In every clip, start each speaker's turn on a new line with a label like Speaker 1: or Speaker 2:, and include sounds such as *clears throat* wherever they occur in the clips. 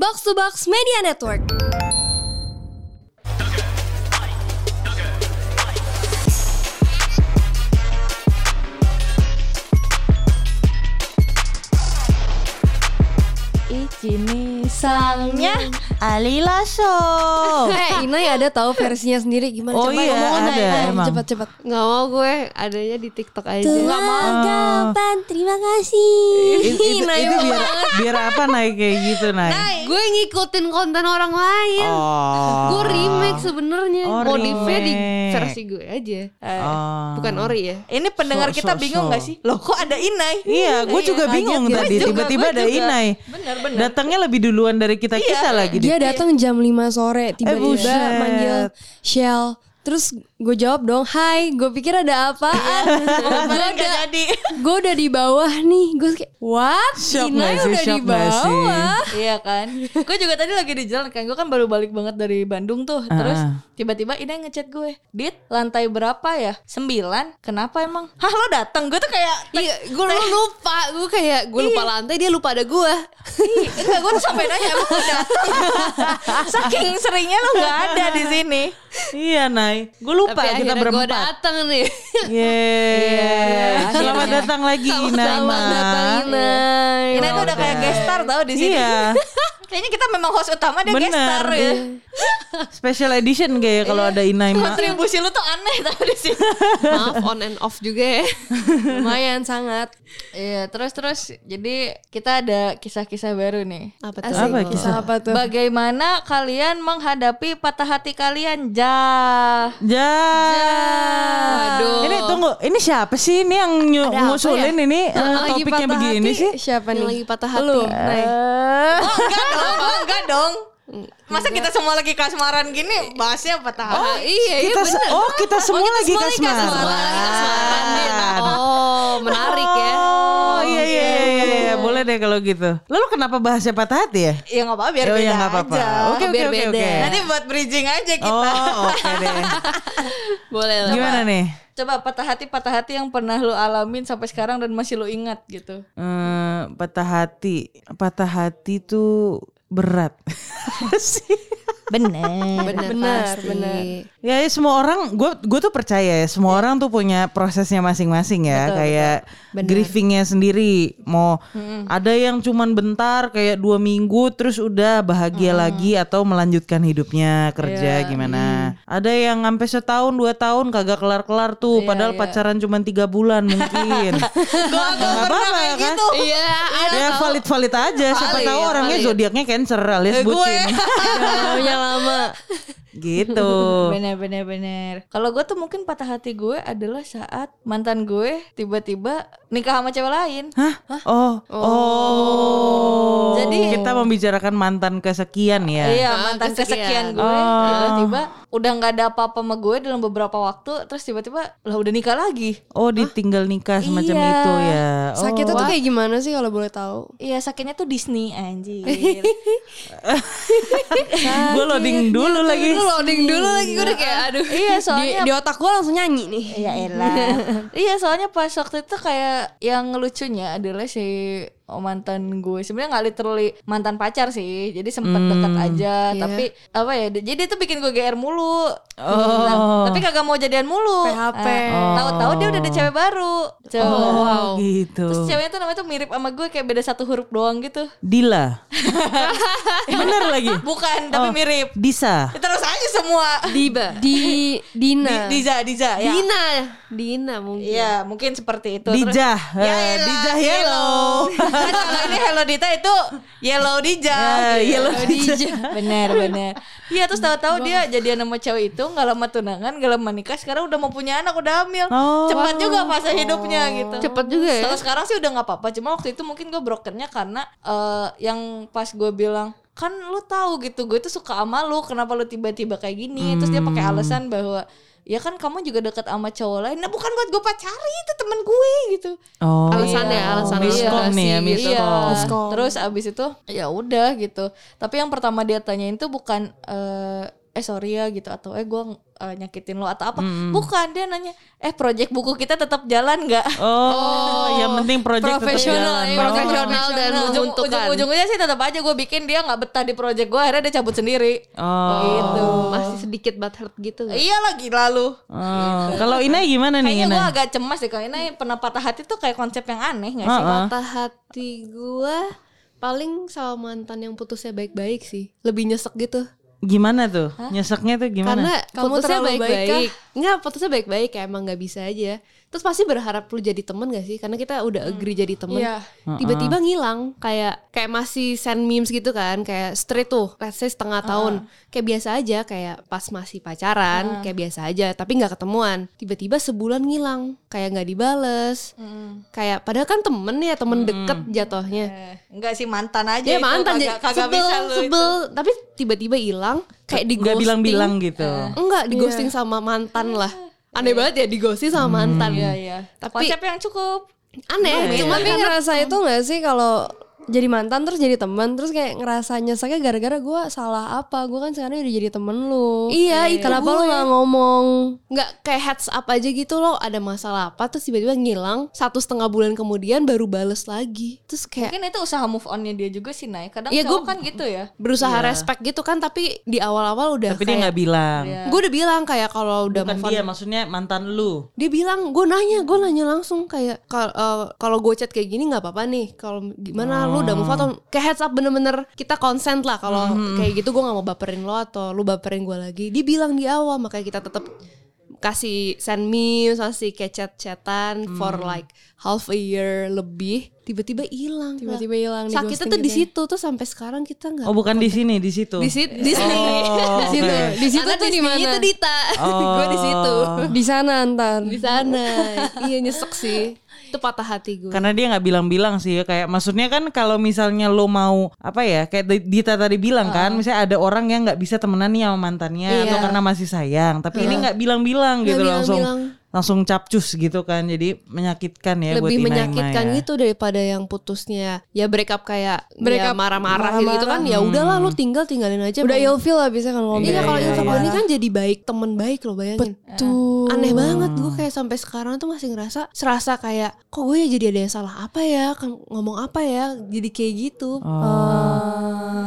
Speaker 1: Box to Box Media Network.
Speaker 2: Ikini sangnya Alila Show. *laughs*
Speaker 1: Eh, Inai ada tahu versinya sendiri gimana?
Speaker 2: Oh
Speaker 1: Coba
Speaker 2: iya, ada, emang.
Speaker 1: Cepat cepat.
Speaker 3: Nggak mau gue adanya di TikTok aja.
Speaker 1: Telagapan, terima kasih.
Speaker 2: It- itu,
Speaker 1: Nay
Speaker 2: itu biar biar apa naik kayak gitu naik?
Speaker 3: Gue ngikutin konten orang lain.
Speaker 2: Oh.
Speaker 3: Gue remake sebenarnya.
Speaker 2: Oh,
Speaker 3: Modifnya di versi gue aja.
Speaker 2: Oh.
Speaker 3: Bukan ori ya.
Speaker 4: Ini pendengar
Speaker 2: So-
Speaker 4: kita
Speaker 2: so-
Speaker 4: bingung
Speaker 2: so.
Speaker 4: gak sih? Loh kok ada Inai?
Speaker 2: Iya, gue juga bingung
Speaker 4: kaget.
Speaker 2: tadi tiba-tiba ada. Inai.
Speaker 4: Bener, bener.
Speaker 2: Datangnya lebih duluan dari kita kita lagi.
Speaker 1: Dia
Speaker 2: deh.
Speaker 1: datang jam 5 sore tiba-tiba
Speaker 2: buset.
Speaker 1: manggil Shell. Terus gue jawab dong, "Hai, gue pikir ada apaan." *laughs* gue
Speaker 4: Gak
Speaker 1: udah
Speaker 4: jadi.
Speaker 1: gue udah di bawah nih. Gue kayak, "What?
Speaker 2: Shock
Speaker 1: Inai udah di
Speaker 2: Shock sih?
Speaker 1: bawah?"
Speaker 4: Iya kan Gue juga tadi lagi di jalan kan Gue kan baru balik banget dari Bandung tuh Terus
Speaker 2: Ah.
Speaker 4: tiba-tiba Inai ngechat gue Dit lantai berapa ya? Sembilan Kenapa emang? Hah lo datang? Gue tuh kayak
Speaker 3: Iya, gue lupa. Gue kayak gue lupa lantai, dia lupa ada gue.
Speaker 4: Ih, Enggak gue tuh sampai nanya Emang lo datang? *laughs* Saking seringnya lo gak ada di sini
Speaker 2: Iya, Nay. Gue lupa
Speaker 3: Tapi
Speaker 2: kita
Speaker 3: akhirnya gue
Speaker 2: berempat.
Speaker 3: datang nih.
Speaker 2: Yeay. Selamat
Speaker 4: akhirnya.
Speaker 2: datang lagi.
Speaker 3: Selamat
Speaker 2: Ma.
Speaker 3: datang Inai.
Speaker 4: Inai tuh udah kayak guest star tau di sini
Speaker 2: Iya. *laughs*
Speaker 4: Kayaknya kita memang host utama guest
Speaker 2: Bener.
Speaker 4: star ya
Speaker 2: Special edition kayak kalau ada Inai.
Speaker 4: Kontribusi lu tuh aneh tau di sini
Speaker 3: Maaf on and off juga ya. *laughs*
Speaker 1: Lumayan sangat.
Speaker 4: Iya terus terus Jadi kita ada kisah-kisah baru nih
Speaker 3: Apa tuh?
Speaker 1: Asik.
Speaker 2: Apa
Speaker 1: Kisah apa tuh?
Speaker 4: Bagaimana kalian menghadapi patah hati kalian? Ja.
Speaker 2: Ja.
Speaker 3: Waduh.
Speaker 2: Ini tunggu, ini siapa sih ini yang nyu-
Speaker 1: Ada
Speaker 2: ngusulin ini
Speaker 1: Lagi
Speaker 2: topiknya
Speaker 1: patah
Speaker 2: begini
Speaker 1: hati,
Speaker 2: sih?
Speaker 1: Siapa
Speaker 3: Yang
Speaker 1: nih?
Speaker 3: lagi patah hati.
Speaker 1: Lu.
Speaker 2: Eh,
Speaker 4: Oh enggak oh, enggak dong. Masa kita semua lagi kasmaran gini bahasnya patah hati?
Speaker 3: Oh, iya, iya
Speaker 2: kita
Speaker 3: bener.
Speaker 2: oh kita semua
Speaker 3: kita
Speaker 2: lagi kasmaran.
Speaker 3: kasmaran, lagi kasmaran nih. Oh, menarik ya.
Speaker 2: Oh iya iya iya, iya, iya. boleh deh kalau gitu. Lalu kenapa bahasnya patah hati ya?
Speaker 4: Ya nggak apa-apa biar
Speaker 2: Oh,
Speaker 4: beda
Speaker 2: ya nggak apa-apa.
Speaker 4: aja.
Speaker 2: Oke oke oke.
Speaker 4: Nanti buat bridging aja kita.
Speaker 2: Oh oke deh. *laughs*
Speaker 3: Boleh lah.
Speaker 2: Gimana nih?
Speaker 4: Coba patah hati patah hati yang pernah lu alamin sampai sekarang dan masih lu ingat gitu.
Speaker 2: Eh, patah hati, patah hati tuh berat. *laughs* sih.
Speaker 4: Bener.
Speaker 3: Bener,
Speaker 1: Benar,
Speaker 3: pasti.
Speaker 1: benar.
Speaker 2: Ya, ya, semua orang, gue gue tuh percaya ya, semua orang tuh punya prosesnya masing-masing ya, kayak grievingnya sendiri. Mau ada yang cuman bentar, kayak dua minggu, terus udah bahagia lagi atau melanjutkan hidupnya kerja gimana. Ada yang sampai setahun dua tahun kagak kelar-kelar tuh, padahal pacaran cuman tiga bulan mungkin. *laughs* Gak apa-apa kan?
Speaker 3: Iya, ada
Speaker 2: Ya
Speaker 3: tau.
Speaker 2: valid-valid aja. Siapa
Speaker 3: Valid,
Speaker 2: tahu orangnya
Speaker 3: valid.
Speaker 2: zodiaknya Cancer alias
Speaker 4: gue.
Speaker 2: bucin. *laughs*
Speaker 1: Maunya lama.
Speaker 2: Gitu. *laughs*
Speaker 4: Bener bener bener. Kalau gue tuh mungkin patah hati gue adalah saat mantan gue tiba-tiba nikah sama cewek lain.
Speaker 2: Hah? Oh. Oh.
Speaker 4: Jadi-
Speaker 2: kita membicarakan mantan kesekian ya.
Speaker 4: Iya
Speaker 3: Ah,
Speaker 4: mantan
Speaker 3: kesekian.
Speaker 4: kesekian gue
Speaker 2: Oh.
Speaker 4: tiba-tiba udah nggak ada apa-apa sama gue dalam beberapa waktu terus tiba-tiba lah udah nikah lagi.
Speaker 2: Oh, ditinggal nikah semacam
Speaker 4: Iya.
Speaker 2: itu ya. Oh.
Speaker 1: Sakitnya tuh kayak gimana sih kalau boleh tahu?
Speaker 4: Iya sakitnya tuh Disney anjir. *laughs* *laughs*
Speaker 2: gue loading dulu lagi.
Speaker 1: Lu loading dulu lagi gue udah kayak aduh.
Speaker 4: iya
Speaker 1: Di,
Speaker 4: soalnya
Speaker 1: di otak gue langsung nyanyi nih.
Speaker 4: Iya elah. *laughs* iya soalnya pas waktu itu kayak yang lucunya adalah si mantan gue sebenarnya nggak literally mantan pacar sih jadi sempet dekat aja tapi apa ya jadi itu bikin gue gr mulu Nah, tapi kagak mau jadian mulu
Speaker 1: PHP.
Speaker 4: Nah, tahu-tahu dia udah ada cewek baru Cewek.
Speaker 2: Oh, gitu.
Speaker 4: terus ceweknya tuh namanya tuh mirip sama gue kayak beda satu huruf doang gitu
Speaker 2: Dila. *laughs* Bener lagi.
Speaker 4: bukan tapi
Speaker 2: Oh,
Speaker 4: mirip
Speaker 2: Disa.
Speaker 4: terus semua
Speaker 3: Diba.
Speaker 1: Di Dina.
Speaker 4: Diza Diza ya
Speaker 3: Dina. Dina mungkin.
Speaker 4: Iya mungkin seperti itu Terus-
Speaker 2: Dijah.
Speaker 4: Ya
Speaker 2: Eh,
Speaker 4: elah,
Speaker 2: Dijah Yellow.
Speaker 4: kan *laughs* kalau ini Hello Dita itu Yellow Dija.
Speaker 2: Ya, Yellow
Speaker 4: Dija. bener bener. Iya terus tahu-tahu dia jadian sama cewek itu nggak lama tunangan, nggak lama nikah, sekarang udah mau punya anak, udah hamil.
Speaker 2: Oh.
Speaker 4: Cepat juga fase hidupnya gitu.
Speaker 3: Cepet juga ya.
Speaker 4: Kalau sekarang sih udah nggak apa-apa. Cuma waktu itu mungkin gue brokennya karena eh, yang pas gue bilang kan lu tahu gitu gue tuh suka sama lu kenapa lu tiba-tiba kayak gini terus dia pakai alasan bahwa ya kan kamu juga deket sama cowok lain nah bukan buat gue pacari itu temen gue gitu
Speaker 2: Oh.
Speaker 3: Alasannya,
Speaker 4: Iya.
Speaker 3: alasannya
Speaker 2: Miskom nih ya, miskom.
Speaker 3: gitu.
Speaker 4: Iya.
Speaker 1: Miskom.
Speaker 4: Terus abis itu ya udah gitu. Tapi yang pertama dia tanyain tuh bukan eh, eh sorry ya gitu atau eh gue uh, nyakitin lo atau apa bukan dia nanya eh project buku kita tetap jalan nggak
Speaker 2: Oh, yang penting project tetap
Speaker 1: Profesional,
Speaker 2: jalan.
Speaker 1: ya,
Speaker 2: Oh.
Speaker 3: profesional dan
Speaker 4: ujung,
Speaker 3: menguntungkan.
Speaker 4: ujung, ujungnya sih tetap aja gue bikin dia nggak betah di project gue akhirnya dia cabut sendiri
Speaker 2: Oh.
Speaker 4: gitu
Speaker 3: Masih sedikit butthurt gitu nggak?
Speaker 4: iya lagi lalu
Speaker 2: Oh. Kalau Ina gimana nih
Speaker 4: kayaknya
Speaker 2: Ina?
Speaker 4: gue agak cemas deh kalau ini pernah patah hati tuh kayak konsep yang aneh gak sih
Speaker 2: Heeh.
Speaker 3: Patah hati gue paling sama mantan yang putusnya baik-baik sih. Lebih nyesek gitu.
Speaker 2: Gimana tuh? Nyeseknya tuh gimana?
Speaker 3: Karena
Speaker 1: Kamu
Speaker 3: putusnya
Speaker 1: terlalu baik
Speaker 3: baik-baik. Enggak, putusnya baik-baik kayak emang nggak bisa aja. Terus pasti berharap lu jadi temen gak sih? Karena kita udah agree jadi temen.
Speaker 1: Iya.
Speaker 3: Tiba-tiba ngilang kayak kayak masih send memes gitu kan, kayak straight tuh, let's say setengah tahun. Kayak biasa aja, kayak pas masih pacaran, kayak biasa aja, tapi nggak ketemuan. Tiba-tiba sebulan ngilang, kayak nggak dibales. Kayak padahal kan temen ya, temen deket jatuhnya.
Speaker 4: Eh, enggak sih mantan aja
Speaker 3: Ya
Speaker 4: itu,
Speaker 3: mantan
Speaker 4: kagak, kagak
Speaker 3: sebel,
Speaker 4: bisa lu itu.
Speaker 3: sebel, tapi tiba-tiba hilang, kayak di
Speaker 2: Nggak bilang-bilang gitu.
Speaker 3: Enggak, di ghosting sama mantan lah. Aneh banget ya di ghosting sama mantan.
Speaker 4: Iya iya.
Speaker 3: Tapi-
Speaker 4: Konsep yang cukup.
Speaker 3: Aneh, cuma
Speaker 1: Tapi ngerasa itu gak sih kalau jadi mantan terus jadi teman terus kayak ngerasa nyeseknya gara-gara gue salah apa gue kan sekarang udah jadi temen lu
Speaker 3: Iya, itu
Speaker 1: kenapa lu
Speaker 3: gue.
Speaker 1: nggak ngomong
Speaker 3: nggak kayak heads up aja gitu loh ada masalah apa terus tiba-tiba ngilang satu setengah bulan kemudian baru bales lagi terus kayak
Speaker 4: Mungkin itu usaha move onnya dia juga sih Nay. Kadang
Speaker 3: Iya,
Speaker 4: cowok
Speaker 3: gua-
Speaker 4: kan gitu ya.
Speaker 3: berusaha respect gitu kan tapi di awal-awal udah
Speaker 2: Tapi dia
Speaker 3: kayak
Speaker 2: nggak bilang.
Speaker 3: gue udah bilang kayak kalau udah
Speaker 2: Bukan
Speaker 3: move on
Speaker 2: dia, maksudnya mantan lu.
Speaker 3: dia bilang gue nanya gue nanya langsung kayak "Kal- eh, kalau gue chat kayak gini nggak apa-apa nih kalau gimana lu udah move on atau kayak heads up bener-bener kita consent lah kalau kayak gitu gue nggak mau baperin lo atau lu baperin gue lagi. Dia bilang di awal makanya kita tetap kasih send memes kasih kayak chat-chatan for like half a year lebih. Tiba-tiba hilang
Speaker 1: Tiba-tiba hilang,
Speaker 3: sakitnya tuh di
Speaker 1: ya.
Speaker 3: situ tuh sampai sekarang kita nggak
Speaker 2: Oh, bukan di sini, di situ.
Speaker 3: di situ di sini.
Speaker 2: Oh, *laughs*
Speaker 3: di situ. Di situ tuh di mana? itu Dita. *laughs* Gue di situ.
Speaker 1: Di sana ntar.
Speaker 3: Di sana. *laughs* Iya nyesek sih itu patah hati gue
Speaker 2: Karena dia nggak bilang-bilang sih ya kayak maksudnya kan kalau misalnya lo mau apa ya kayak Di- Dita tadi bilang kan misalnya ada orang yang nggak bisa temenan nih sama mantannya
Speaker 3: Iya.
Speaker 2: atau karena masih sayang tapi ini nggak bilang-bilang gitu
Speaker 3: Nggak
Speaker 2: langsung
Speaker 3: bilang-bilang.
Speaker 2: Langsung capcus gitu kan. Jadi menyakitkan ya buat
Speaker 3: lebih
Speaker 2: Ina Ima
Speaker 3: menyakitkan
Speaker 2: ya.
Speaker 3: gitu daripada yang putusnya. Ya break up kayak break
Speaker 1: Break up
Speaker 3: marah-marah gitu, kan ya udahlah lu tinggal tinggalin aja
Speaker 1: udah ilfil lah bisa kan ngomong
Speaker 3: iya kalau
Speaker 2: iya,
Speaker 3: ilfil
Speaker 2: iya.
Speaker 3: ini kan jadi baik temen baik lo bayangin.
Speaker 1: Tuh
Speaker 3: aneh banget gue kayak sampai sekarang tuh masih ngerasa serasa kayak kok gue ya jadi ada yang salah apa ya? Kan ngomong apa ya? Jadi kayak gitu.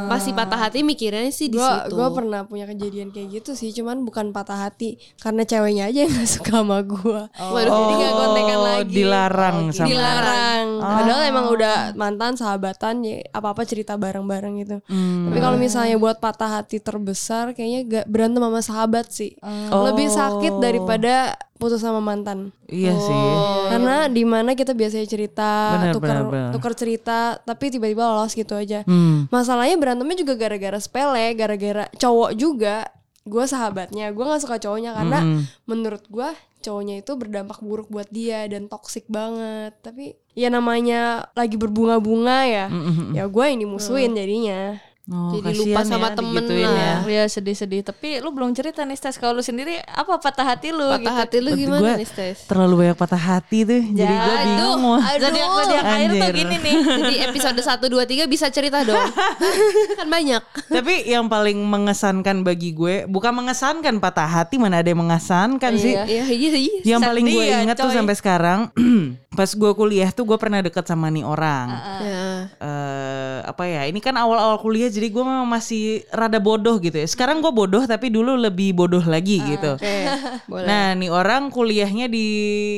Speaker 3: Pasti patah hati mikirnya sih di situ.
Speaker 1: gue pernah punya kejadian kayak gitu sih cuman bukan patah hati. Karena ceweknya aja yang gak suka sama gue
Speaker 3: Waduh,
Speaker 1: jadi gak kontekan
Speaker 2: Oh,
Speaker 1: lagi.
Speaker 2: dilarang sama
Speaker 1: dilarang. padahal emang udah mantan sahabatan ya apa apa cerita bareng-bareng gitu. Tapi kalau misalnya buat patah hati terbesar kayaknya gak berantem sama sahabat sih. Lebih sakit daripada putus sama mantan.
Speaker 2: Iya sih.
Speaker 1: karena di mana kita biasanya cerita
Speaker 2: Benar,
Speaker 1: tukar
Speaker 2: benar, benar.
Speaker 1: tukar cerita tapi tiba-tiba lolos gitu aja.
Speaker 2: Hmm.
Speaker 1: masalahnya berantemnya juga gara-gara sepele gara-gara cowok juga. Gue sahabatnya gue nggak suka cowoknya karena menurut gue cowoknya itu berdampak buruk buat dia dan toksik banget. Tapi ya namanya lagi berbunga-bunga ya. Ya gue yang dimusuhin jadinya
Speaker 2: Oh,
Speaker 3: Jadi lupa sama
Speaker 2: ya,
Speaker 3: temen lah.
Speaker 2: ya.
Speaker 4: Iya sedih-sedih. Tapi lu belum cerita nih Stes. Kalau lu sendiri apa patah hati lu
Speaker 3: patah
Speaker 4: gitu?
Speaker 3: hati lu
Speaker 2: Gua
Speaker 3: gimana nih Stes
Speaker 2: Terlalu banyak patah hati tuh. Jadi gue bingung mau.
Speaker 4: Zodiak zodiak air tuh gini nih.
Speaker 3: Jadi episode 1, 2, 3 bisa cerita dong *laughs* Kan banyak
Speaker 2: Tapi yang paling mengesankan bagi gue bukan mengesankan patah hati mana ada yang mengesankan sih.
Speaker 3: Iya iya iya
Speaker 2: Yang paling gue
Speaker 4: ya,
Speaker 2: ingat tuh sampai sekarang *clears throat* pas gue kuliah tuh gue pernah deket sama nih orang.
Speaker 3: Ya.
Speaker 2: eh apa ya? Ini kan awal-awal kuliah jadi gue memang masih rada bodoh gitu ya. Sekarang gue bodoh tapi dulu lebih bodoh lagi gitu.
Speaker 3: Oke *laughs* boleh
Speaker 2: Nah, nih orang kuliahnya di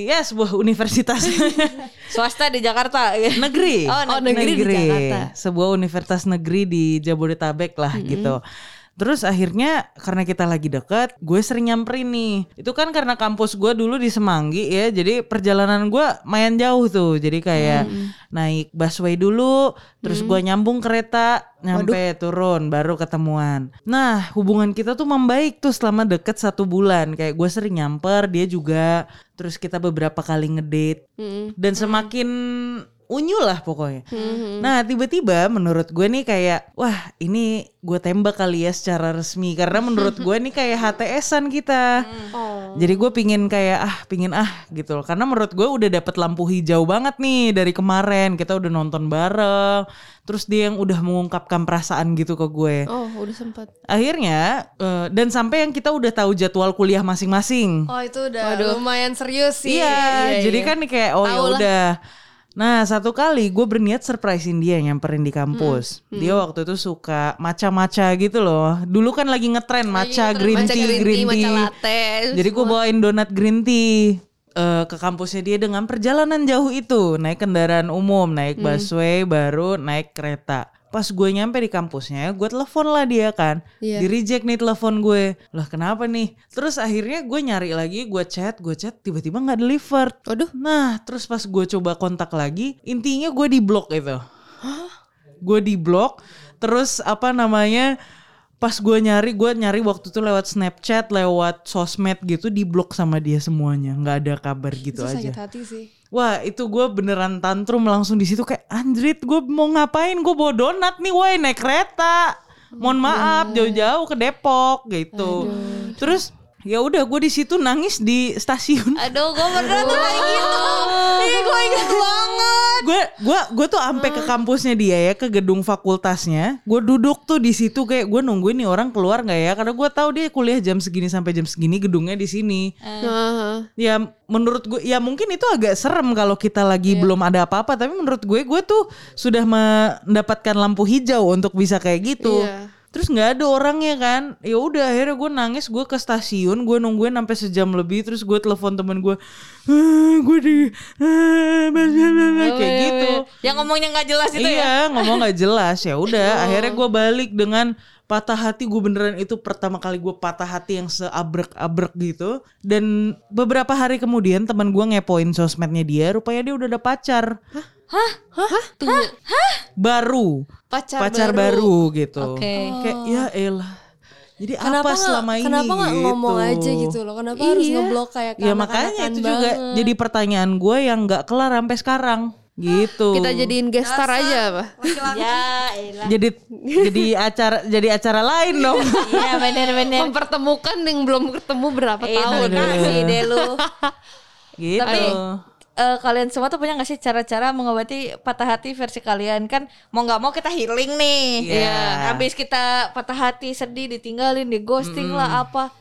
Speaker 2: ya sebuah universitas *laughs*
Speaker 4: Swasta di Jakarta.
Speaker 2: negeri.
Speaker 4: Oh,
Speaker 3: negeri di Jakarta.
Speaker 2: Sebuah universitas negeri di Jabodetabek lah gitu. Terus akhirnya karena kita lagi deket, gue sering nyamperin nih. Itu kan karena kampus gue dulu di Semanggi ya, jadi perjalanan gue mayan jauh tuh. Jadi kayak naik busway dulu, terus gue nyambung kereta, nyampe turun, baru ketemuan. Nah hubungan kita tuh membaik tuh selama deket satu bulan. Kayak gue sering nyamper, dia juga. Terus kita beberapa kali ngedate. Dan semakin unyu lah pokoknya. Nah tiba-tiba menurut gue nih kayak wah ini gue tembak kali ya secara resmi karena menurut gue nih kayak HTSan kita. Jadi gue pingin kayak ah pingin ah gitu loh karena menurut gue udah dapet lampu hijau banget nih dari kemarin kita udah nonton bareng. Terus dia yang udah mengungkapkan perasaan gitu ke gue.
Speaker 3: Oh, udah sempat.
Speaker 2: Akhirnya eh, dan sampai yang kita udah tahu jadwal kuliah masing-masing.
Speaker 1: Oh itu udah lumayan serius sih.
Speaker 2: Iya, jadi kan nih kayak oh ya udah. Nah satu kali gue berniat surprisein dia nyamperin di kampus.
Speaker 3: Hmm,
Speaker 2: Dia waktu itu suka maca-maca gitu loh. Dulu kan lagi ngetren maca green
Speaker 3: Matcha
Speaker 2: tea, green tea.
Speaker 3: matcha latte.
Speaker 2: Jadi gue bawain donat green tea eh, ke kampusnya dia dengan perjalanan jauh itu naik kendaraan umum, naik
Speaker 3: Hmm.
Speaker 2: busway, baru naik kereta. Pas gue nyampe di kampusnya, gue telepon lah dia kan,
Speaker 3: Iya.
Speaker 2: di reject nih telepon gue. Lah kenapa nih? Terus akhirnya gue nyari lagi, gue chat, gue chat, tiba-tiba nggak delivered.
Speaker 3: Waduh.
Speaker 2: Nah, terus pas gue coba kontak lagi, intinya gue di blok itu. Gue di blok, terus apa namanya? Pas gue nyari, gue nyari waktu itu lewat Snapchat, lewat sosmed gitu, di blok sama dia semuanya, nggak ada kabar gitu
Speaker 1: Itu
Speaker 2: aja.
Speaker 1: sakit hati sih.
Speaker 2: Wah itu gue beneran tantrum langsung di situ kayak Andrit gue mau ngapain? Gue bawa donat nih woi naik kereta. Mohon maaf jauh-jauh ke Depok gitu. Terus ya udah gue di situ nangis di stasiun.
Speaker 4: Aduh, gue pernah tuh kayak gitu. Ih, gue inget banget.
Speaker 2: gue gue gue tuh sampai ke kampusnya dia ya ke gedung fakultasnya. Gue duduk tuh di situ kayak gue nungguin nih orang keluar nggak ya? Karena gue tahu dia kuliah jam segini sampai jam segini gedungnya di sini.
Speaker 3: Nah,
Speaker 2: ya menurut gue ya mungkin itu agak serem kalau kita lagi belum ada apa-apa. Tapi menurut gue gue tuh sudah mendapatkan lampu hijau untuk bisa kayak gitu.
Speaker 3: Iya.
Speaker 2: Terus nggak ada orangnya kan. Ya udah akhirnya gue nangis gue ke stasiun gue nungguin sampai sejam lebih terus gue telepon temen gue "Ah, gue di bla," kayak gitu.
Speaker 4: Yang ngomongnya nggak jelas itu ya.
Speaker 2: iya ngomong nggak jelas. Ya udah akhirnya gue balik dengan patah hati gue beneran. Itu pertama kali gue patah hati yang seabrek-abrek gitu. Dan beberapa hari kemudian teman gue ngepoin sosmednya dia rupanya dia udah ada pacar
Speaker 3: tunggu.
Speaker 2: baru
Speaker 3: Pacar,
Speaker 2: pacar baru, gitu
Speaker 4: Oke.
Speaker 2: kayak ya elah jadi
Speaker 1: Kenapa
Speaker 2: apa selama ini
Speaker 1: Kenapa nggak
Speaker 2: gitu
Speaker 1: ngomong aja gitu loh? Kenapa harus
Speaker 3: Iya.
Speaker 1: ngeblok kayak
Speaker 2: ya makanya itu juga
Speaker 1: banget?
Speaker 2: jadi pertanyaan gue yang nggak kelar sampai sekarang gitu
Speaker 3: Kita jadiin guest star aja apa?
Speaker 4: Ya, elah.
Speaker 2: jadi jadi acara jadi acara lain dong *laughs*
Speaker 4: Iya, bener-bener.
Speaker 3: Mempertemukan yang belum ketemu berapa
Speaker 4: Eh,
Speaker 3: tahun.
Speaker 4: makasih deh lu.
Speaker 2: gitu
Speaker 4: Tapi eh, kalian semua tuh punya gak sih cara-cara mengobati patah hati versi kalian kan mau nggak mau kita healing nih.
Speaker 2: Iya.
Speaker 4: Habis kita patah hati, sedih, ditinggalin, di ghosting lah apa.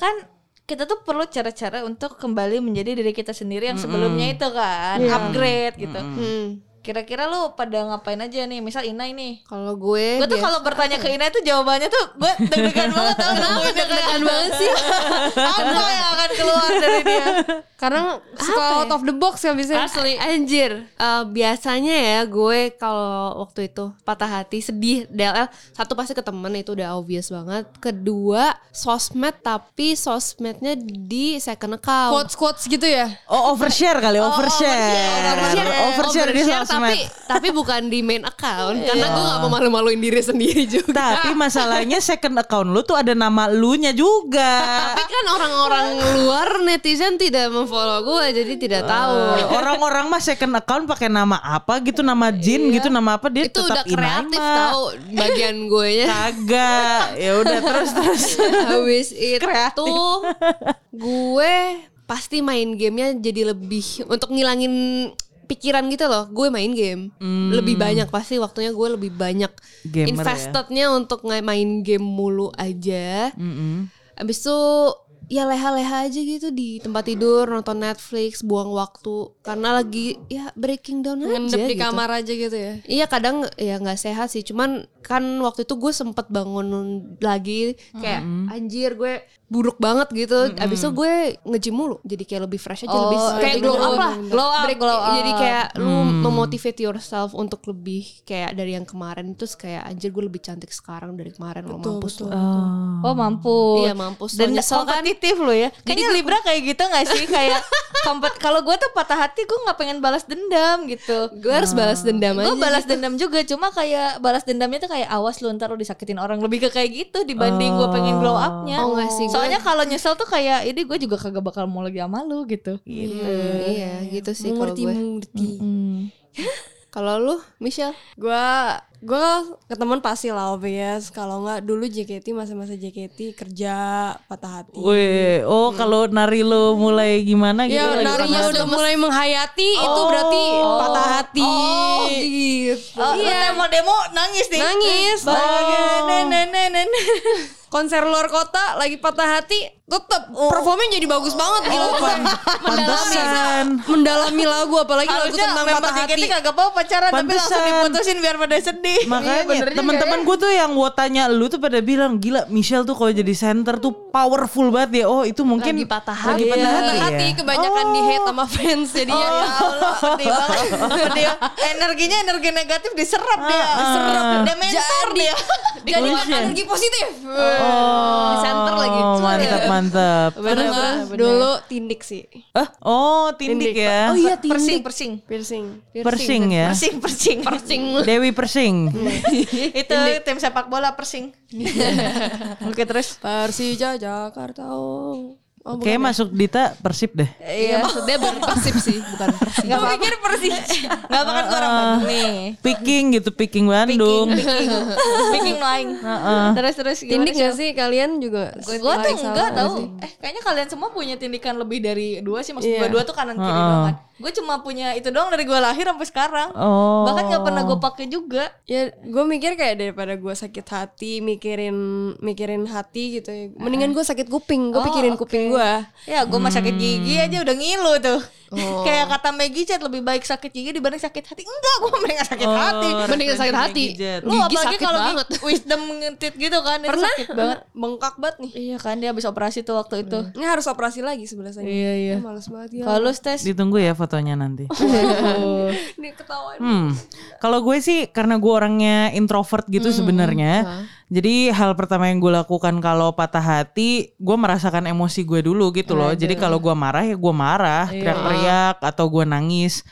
Speaker 4: Kan kita tuh perlu cara-cara untuk kembali menjadi diri kita sendiri yang sebelumnya itu kan, upgrade gitu.
Speaker 3: Hmm.
Speaker 4: Kira-kira lu pada ngapain aja nih? Misal Inai nih.
Speaker 3: Kalau gue
Speaker 4: Gue tuh kalau bertanya ke Inai tuh jawabannya tuh gue deg-degan banget tau
Speaker 3: Kenapa deg-degan banget sih? *laughs*
Speaker 4: Apa yang akan keluar dari dia?
Speaker 1: Karena suka out of the box ya bisa.
Speaker 3: Asli Anjir Eh, Biasanya ya gue kalau waktu itu patah hati sedih DLL Satu pasti ke temen itu udah obvious banget Kedua sosmed tapi sosmednya di second account
Speaker 1: Quotes quotes gitu ya.
Speaker 2: Oh overshare kali, overshare.
Speaker 3: Overshare,
Speaker 2: Overshare di
Speaker 3: overshare,
Speaker 2: sosmed.
Speaker 3: Tapi *laughs* tapi bukan di main account karena gue gak mau malu-maluin diri sendiri juga.
Speaker 2: Tapi masalahnya second account lu tuh ada nama lu nya juga.
Speaker 3: Tapi kan orang-orang luar netizen tidak memfollow gue jadi tidak tahu.
Speaker 2: Orang-orang mah second account pakai nama apa gitu, nama Jin gitu, nama apa dia
Speaker 3: Itu
Speaker 2: tetap
Speaker 3: udah kreatif tahu bagian gue nya.
Speaker 2: Kagak. Ya udah terus terus. *laughs*
Speaker 3: Habis itu gue pasti main gamenya jadi lebih untuk ngilangin pikiran gitu loh. Gue main game lebih banyak pasti waktunya gue lebih banyak
Speaker 2: Gamer ya.
Speaker 3: investednya untuk nge- main game mulu aja.
Speaker 2: Mm-mm.
Speaker 3: Abis itu ya leha-leha aja gitu di tempat tidur nonton Netflix buang waktu karena lagi ya breaking down aja
Speaker 1: Ngendep di
Speaker 3: gitu.
Speaker 1: kamar aja gitu ya.
Speaker 3: Iya kadang ya nggak sehat sih cuman kan waktu itu gue sempet bangun lagi kayak anjir gue buruk banget gitu abis itu gue nge-gym mulu jadi kayak lebih fresh aja
Speaker 4: Oh,
Speaker 3: lebih kayak
Speaker 4: lebih
Speaker 3: glow up
Speaker 4: glow-
Speaker 3: lah
Speaker 4: glow up,
Speaker 3: Break-
Speaker 4: glow up.
Speaker 3: jadi kayak lu memotivate yourself untuk lebih kayak dari yang kemarin terus kayak anjir gue lebih cantik sekarang dari kemarin lo mampus lo
Speaker 4: Oh mampu.
Speaker 3: Iya, mampus.
Speaker 4: Dan
Speaker 3: Lo nyesel kan?
Speaker 4: kompetitif lo ya. Kayaknya Libra kayak gitu gak sih? *laughs* kayak kompet. Kalau gue tuh patah hati, gue nggak pengen balas dendam gitu.
Speaker 3: gue harus balas dendam aja
Speaker 4: Gue balas dendam juga, cuma kayak balas dendamnya tuh kayak awas lu ntar lu disakitin orang lebih ke kayak gitu dibanding gue pengen glow upnya.
Speaker 3: Oh, nggak sih,
Speaker 4: Soalnya kalau nyesel tuh kayak ini gue juga kagak bakal mau lagi sama lu gitu.
Speaker 3: Hmm, iya gitu sih kalau gue
Speaker 1: mengerti.
Speaker 4: Hmm.
Speaker 3: Kalau lu, Michelle?
Speaker 1: Gua gua ke temen pasti lah obvious. Kalau nggak dulu JKT masa-masa JKT kerja patah hati.
Speaker 2: Wih, oh kalau nari lo mulai gimana gitu?
Speaker 1: Ya
Speaker 2: lagi
Speaker 1: narinya udah mulai menghayati itu berarti patah hati.
Speaker 4: Oh gitu. Oh, iya. demo demo nangis nih.
Speaker 1: Nangis.
Speaker 4: Nenen
Speaker 1: Konser luar kota lagi patah hati, tetep performnya jadi bagus banget gitu.
Speaker 2: Pantesan.
Speaker 1: Mendalami lagu apalagi lagu
Speaker 4: Harusnya
Speaker 1: tentang
Speaker 4: member
Speaker 1: patah hati.
Speaker 4: kagak mau pacaran tapi langsung
Speaker 2: Pantesan.
Speaker 4: diputusin biar pada sedih.
Speaker 2: Makanya teman-teman gue tuh yang wotanya lu tuh pada bilang gila Michelle tuh kalau jadi center tuh powerful banget ya. Oh itu mungkin
Speaker 3: Lagi patah
Speaker 2: Lagi
Speaker 3: hati.
Speaker 2: patah
Speaker 1: Patah
Speaker 2: hati,
Speaker 1: hati
Speaker 2: ya.
Speaker 1: kebanyakan di hate sama fans jadinya
Speaker 4: Ya Allah, sedih banget. *laughs* Sedih. Energinya energi negatif diserap dia. Serap. Dia mentor dia.
Speaker 1: jadi *laughs* energi positif.
Speaker 2: Oh,
Speaker 3: Di center lagi.
Speaker 2: Mantap mantap.
Speaker 1: Terus dulu tindik sih.
Speaker 2: Ah, oh tindik, ya.
Speaker 3: Oh iya,
Speaker 4: Persing,
Speaker 3: tindik.
Speaker 4: persing.
Speaker 1: Piercing.
Speaker 2: Persing ya.
Speaker 4: Persing, persing. Persing.
Speaker 2: Dewi Persing. *laughs*
Speaker 4: Itu tim sepak bola persing. *laughs* Oke terus.
Speaker 1: Persija Jakarta. Oh. Oh,
Speaker 2: Kayak masuk Dita Persib deh.
Speaker 3: Iya, maksudnya berpersip sih, bukan *laughs* persip.
Speaker 4: Gak pikir persis. *laughs* Gak apa kan gue orang Bandung nih.
Speaker 2: Picking gitu, picking Bandung.
Speaker 4: Speaking lain. *laughs* Terus terus gimana
Speaker 1: Tindik gak sih kalian juga?
Speaker 4: Gue tuh enggak
Speaker 1: gak
Speaker 4: tahu. Eh kayaknya kalian semua punya tindikan lebih dari dua sih. Maksud
Speaker 1: Iya.
Speaker 4: gue dua tuh kanan kiri doang kan. Gue cuma punya itu doang dari gue lahir sampai sekarang.
Speaker 2: Oh.
Speaker 4: Bahkan nggak pernah gue pakai juga.
Speaker 1: Ya gue mikir kayak daripada gue sakit hati mikirin mikirin hati gitu ya. Mendingan gue sakit kuping, gue
Speaker 4: Oh,
Speaker 1: pikirin kuping gue.
Speaker 4: Ya gue mah sakit gigi aja udah ngilu tuh. *laughs* Kayak kata Maggie Chat lebih baik sakit gigi dibanding sakit hati. Enggak, gue mendingan sakit hati.
Speaker 3: Mendingan sakit hati.
Speaker 2: Gigi
Speaker 4: Lu
Speaker 3: Gigi
Speaker 4: apalagi
Speaker 3: sakit
Speaker 4: kalau
Speaker 3: banget. *laughs*
Speaker 4: wisdom ngetit gitu kan itu
Speaker 1: Pernah?
Speaker 4: sakit banget. *laughs*
Speaker 1: Bengkak banget nih.
Speaker 4: Iya kan dia habis operasi tuh waktu itu.
Speaker 1: Ini harus operasi lagi sebelah sana.
Speaker 4: Iya, iya.
Speaker 1: Ya, males banget ya.
Speaker 4: Kalau lu tes
Speaker 2: Ditunggu ya fotonya nanti. *laughs*
Speaker 1: Ini ketahuan.
Speaker 2: Hmm. Kalau gue sih karena gue orangnya introvert gitu sebenarnya. Jadi hal pertama yang gue lakukan kalau patah hati, gue merasakan emosi gue dulu gitu loh. Jadi kalau gue marah ya gue marah, teriak-teriak atau gue nangis.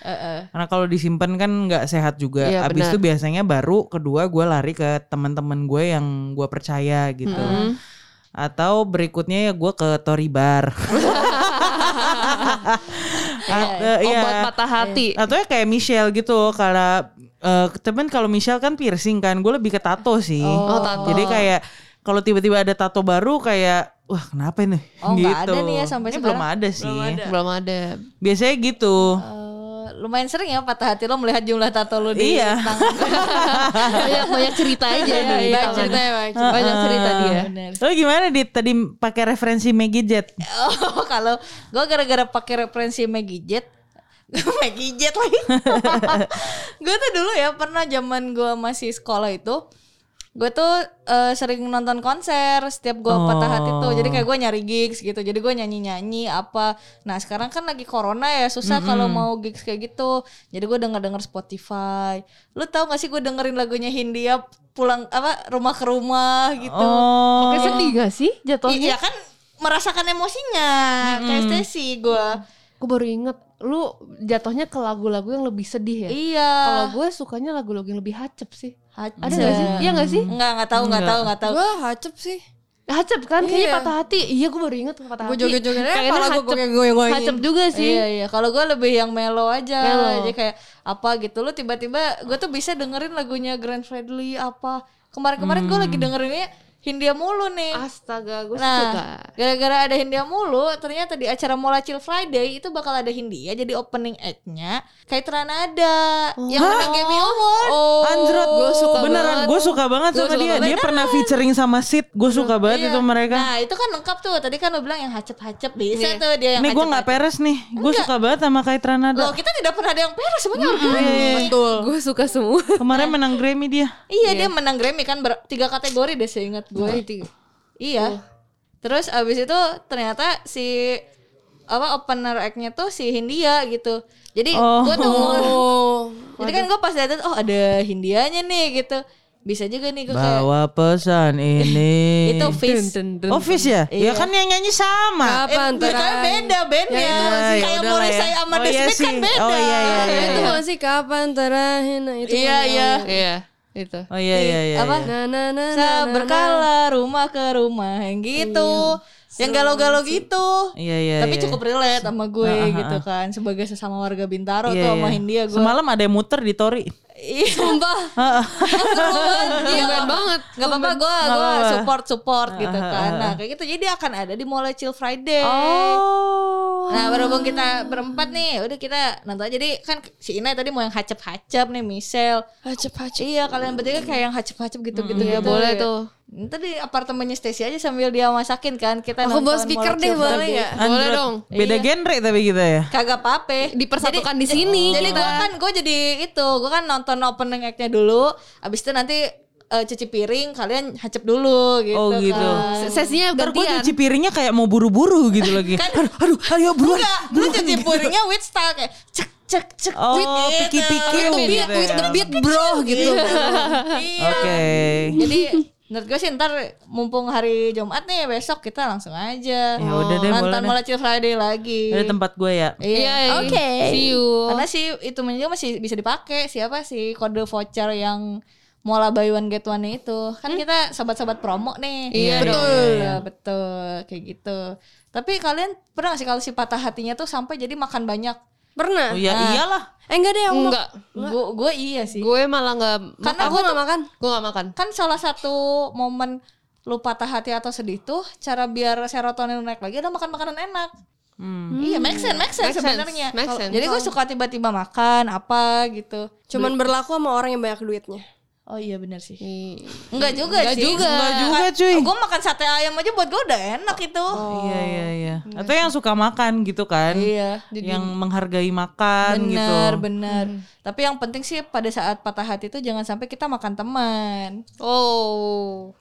Speaker 2: Karena kalau disimpan kan nggak sehat juga.
Speaker 3: Iya,
Speaker 2: Abis
Speaker 3: benar.
Speaker 2: itu biasanya baru kedua gue lari ke teman-teman gue yang gue percaya gitu. Atau berikutnya ya gue ke Tori Bar. *laughs* Atau- iya.
Speaker 3: Obat patah hati.
Speaker 2: Atau ya kayak Michelle gitu karena eh temen kalau Michelle kan piercing kan, gue lebih ke tato sih.
Speaker 3: Oh, tato.
Speaker 2: Jadi kayak kalau tiba-tiba ada tato baru kayak wah kenapa ini?
Speaker 4: Oh,
Speaker 2: gitu.
Speaker 4: ada nih ya sampai
Speaker 2: Ini
Speaker 4: sekarang?
Speaker 2: belum ada sih.
Speaker 3: Belum ada.
Speaker 2: Biasanya gitu.
Speaker 4: Eh, lumayan sering ya patah hati lo melihat jumlah tato lo di
Speaker 2: Iya.
Speaker 4: tangan. *laughs*
Speaker 3: banyak banyak cerita aja
Speaker 4: Iya,
Speaker 3: di
Speaker 1: Banyak
Speaker 3: tangan.
Speaker 1: cerita ya, banyak cerita.
Speaker 3: Banyak cerita dia.
Speaker 4: Bener.
Speaker 2: Lo gimana dit tadi pakai referensi Maggie Jet?
Speaker 4: Oh, *laughs* kalau gue gara-gara pakai referensi Maggie Jet *laughs* Maggie Jet lagi. gue tuh dulu ya pernah zaman gue masih sekolah itu gue tuh eh, sering nonton konser setiap gue patah hati tuh jadi kayak gue nyari gigs gitu jadi gue nyanyi nyanyi apa nah sekarang kan lagi corona ya susah kalau mau gigs kayak gitu jadi gue denger denger Spotify lu tau gak sih gue dengerin lagunya Hindia pulang apa rumah ke rumah gitu
Speaker 2: Oh.
Speaker 3: Kayak sedih gak sih jatuhnya?
Speaker 4: Iya kan merasakan emosinya kayak Stacy gue.
Speaker 3: Aku baru inget lu jatuhnya ke lagu-lagu yang lebih sedih ya.
Speaker 4: Iya.
Speaker 3: Kalau gue sukanya lagu-lagu yang lebih hacep sih.
Speaker 4: Hacep.
Speaker 3: Ada gak sih? Iya gak sih?
Speaker 4: Enggak, enggak tahu, enggak tahu, enggak tahu.
Speaker 1: Gue hacep sih.
Speaker 3: Hacep kan kayaknya
Speaker 1: Iya.
Speaker 3: patah hati. Iya gue baru inget patah
Speaker 1: Gue
Speaker 3: hati.
Speaker 1: joget-joget aja
Speaker 3: Kayaknya
Speaker 1: kepala gue goyang-goyangin.
Speaker 3: Hacep juga sih.
Speaker 4: Iya, iya. Kalau gue lebih yang mellow aja.
Speaker 3: Mellow.
Speaker 4: Jadi kayak apa gitu lu tiba-tiba gue tuh bisa dengerin lagunya Grand Fredly apa. Kemarin-kemarin gue lagi dengerinnya Hindia mulu nih.
Speaker 3: Astaga, gue suka.
Speaker 4: Nah, gara-gara ada Hindia mulu, ternyata di acara Mola Chill Friday itu bakal ada Hindia jadi opening act-nya kayak Tranada yang menang Grammy Award.
Speaker 1: Oh,
Speaker 2: Anjrot
Speaker 1: gue suka
Speaker 2: beneran
Speaker 1: banget.
Speaker 2: gue suka banget
Speaker 1: Gua
Speaker 2: sama
Speaker 1: suka
Speaker 2: dia.
Speaker 1: banget.
Speaker 2: Dia pernah featuring sama Sid. Gue suka banget
Speaker 4: Iya.
Speaker 2: itu mereka.
Speaker 4: Nah, itu kan lengkap tuh. Tadi kan lo bilang yang hacep-hacep bisa tuh dia yang
Speaker 2: Nih gue nggak peres nih. Gue suka banget sama Kait Ranada.
Speaker 4: Loh, kita tidak pernah ada yang peres semuanya
Speaker 1: Betul.
Speaker 3: Gue suka semua.
Speaker 2: Kemarin menang Grammy dia.
Speaker 4: Iya, dia menang Grammy kan tiga kategori deh seingat gue. Iya. Terus abis itu ternyata si apa opener act-nya tuh si Hindia gitu. Jadi
Speaker 2: Oh.
Speaker 4: gue tuh *laughs*
Speaker 1: Oh.
Speaker 4: Jadi kan gue pas lihat oh ada Hindianya nih gitu. Bisa juga nih gue kayak
Speaker 2: Bawa pesan ini. *laughs*
Speaker 4: itu Fish.
Speaker 2: Oh ya? Ya kan yang nyanyi sama.
Speaker 1: Kapan
Speaker 4: Eh, kan beda bandnya.
Speaker 2: Ya, ya
Speaker 4: kayak
Speaker 2: udahlah
Speaker 4: Morrissey
Speaker 2: ya.
Speaker 4: sama
Speaker 2: Oh,
Speaker 4: The
Speaker 2: iya
Speaker 4: Smith kan beda.
Speaker 2: Oh, iya, iya, iya.
Speaker 1: Itu masih kapan terakhir nah, itu
Speaker 4: Iya, iya.
Speaker 3: Iya, itu.
Speaker 2: Oh iya iya iya.
Speaker 4: Apa?
Speaker 2: iya.
Speaker 4: Sa
Speaker 1: nah, nah,
Speaker 4: berkala rumah ke rumah yang gitu. yang galau-galau gitu.
Speaker 2: Iya iya.
Speaker 4: Tapi
Speaker 2: iya.
Speaker 4: cukup relate sama gue gitu kan sebagai sesama warga Bintaro
Speaker 2: Iya,
Speaker 4: tuh
Speaker 2: iya.
Speaker 4: sama Hindia gue.
Speaker 2: Semalam ada yang muter di Tori.
Speaker 4: Iya.
Speaker 3: Sumpah. *laughs* Iya banget.
Speaker 4: Gak apa-apa gue
Speaker 2: apa-apa.
Speaker 4: support support gitu kan. Nah kayak gitu jadi akan ada di mulai Chill Friday.
Speaker 2: Oh.
Speaker 4: Nah berhubung kita berempat nih udah kita nonton jadi kan si Ina tadi mau yang hacep-hacep nih Michelle.
Speaker 1: Hacep-hacep.
Speaker 4: Iya kalian bertiga kayak yang hacep-hacep gitu-gitu.
Speaker 3: Iya,
Speaker 4: gitu.
Speaker 3: boleh tuh.
Speaker 4: Ntar di apartemennya Stacy aja sambil dia masakin kan kita
Speaker 1: Aku bawa
Speaker 4: nonton
Speaker 1: speaker deh boleh gak?
Speaker 3: Boleh dong.
Speaker 2: Beda
Speaker 4: Iya.
Speaker 2: genre tapi kita ya.
Speaker 4: Kagak apa-apa.
Speaker 3: Dipersatukan di sini
Speaker 4: Jadi gue kan gue jadi itu, gue kan nonton opening act-nya dulu, abis itu nanti eh, cuci piring, kalian hacep dulu gitu.
Speaker 2: Oh, gitu.
Speaker 4: Kan.
Speaker 3: Sesinya
Speaker 2: Ntar gue
Speaker 3: gantian.
Speaker 2: cuci piringnya kayak mau buru-buru gitu *laughs* lagi. aduh, aduh, ayo buruan.
Speaker 4: Enggak, lu cuci piringnya with style kayak cek cek cek.
Speaker 2: Oh,
Speaker 4: with gitu.
Speaker 2: piki-piki
Speaker 3: With the beat,
Speaker 2: gitu
Speaker 3: with
Speaker 2: ya.
Speaker 3: the beat bro gitu.
Speaker 4: Iya.
Speaker 2: Oke.
Speaker 4: Jadi menurut gue sih ntar mumpung hari Jumat nih besok kita langsung aja.
Speaker 2: Ya udah deh, boleh
Speaker 4: Nonton Chill Friday lagi.
Speaker 2: Ada tempat gue ya.
Speaker 4: Iya.
Speaker 1: Oke.
Speaker 3: See you.
Speaker 4: Karena sih itu juga masih bisa dipakai siapa sih kode voucher yang Mola buy one get one itu kan kita sobat-sobat promo nih
Speaker 3: Iya
Speaker 4: betul
Speaker 2: dong.
Speaker 4: Ya, betul kayak gitu tapi kalian pernah gak sih kalau si patah hatinya tuh sampai jadi makan banyak
Speaker 1: Pernah?
Speaker 2: Oh ya iyalah.
Speaker 1: Eh enggak deh, aku
Speaker 3: Enggak.
Speaker 4: gue gue iya sih
Speaker 3: Gue malah nggak
Speaker 4: karena gue
Speaker 1: gak makan.
Speaker 3: Gue gak makan.
Speaker 4: kan salah satu momen lu patah hati atau sedih tuh cara biar serotonin naik lagi adalah makan makanan enak
Speaker 2: Hmm.
Speaker 4: Iya, make sense, make sense
Speaker 3: Make
Speaker 4: sebenarnya.
Speaker 3: make sense.
Speaker 4: Jadi gue suka tiba-tiba makan apa gitu.
Speaker 1: Cuman berlaku sama orang yang banyak duitnya.
Speaker 4: Oh iya benar sih. Enggak juga
Speaker 3: Enggak
Speaker 4: sih.
Speaker 3: juga.
Speaker 2: Enggak juga, cuy.
Speaker 4: Gue makan sate ayam aja buat gue udah enak itu.
Speaker 2: Iya iya iya. Atau yang suka makan gitu kan.
Speaker 4: Iya.
Speaker 2: Yang menghargai makan gitu.
Speaker 4: Benar, benar. Tapi yang penting sih pada saat patah hati itu jangan sampai kita makan teman.
Speaker 3: Oh.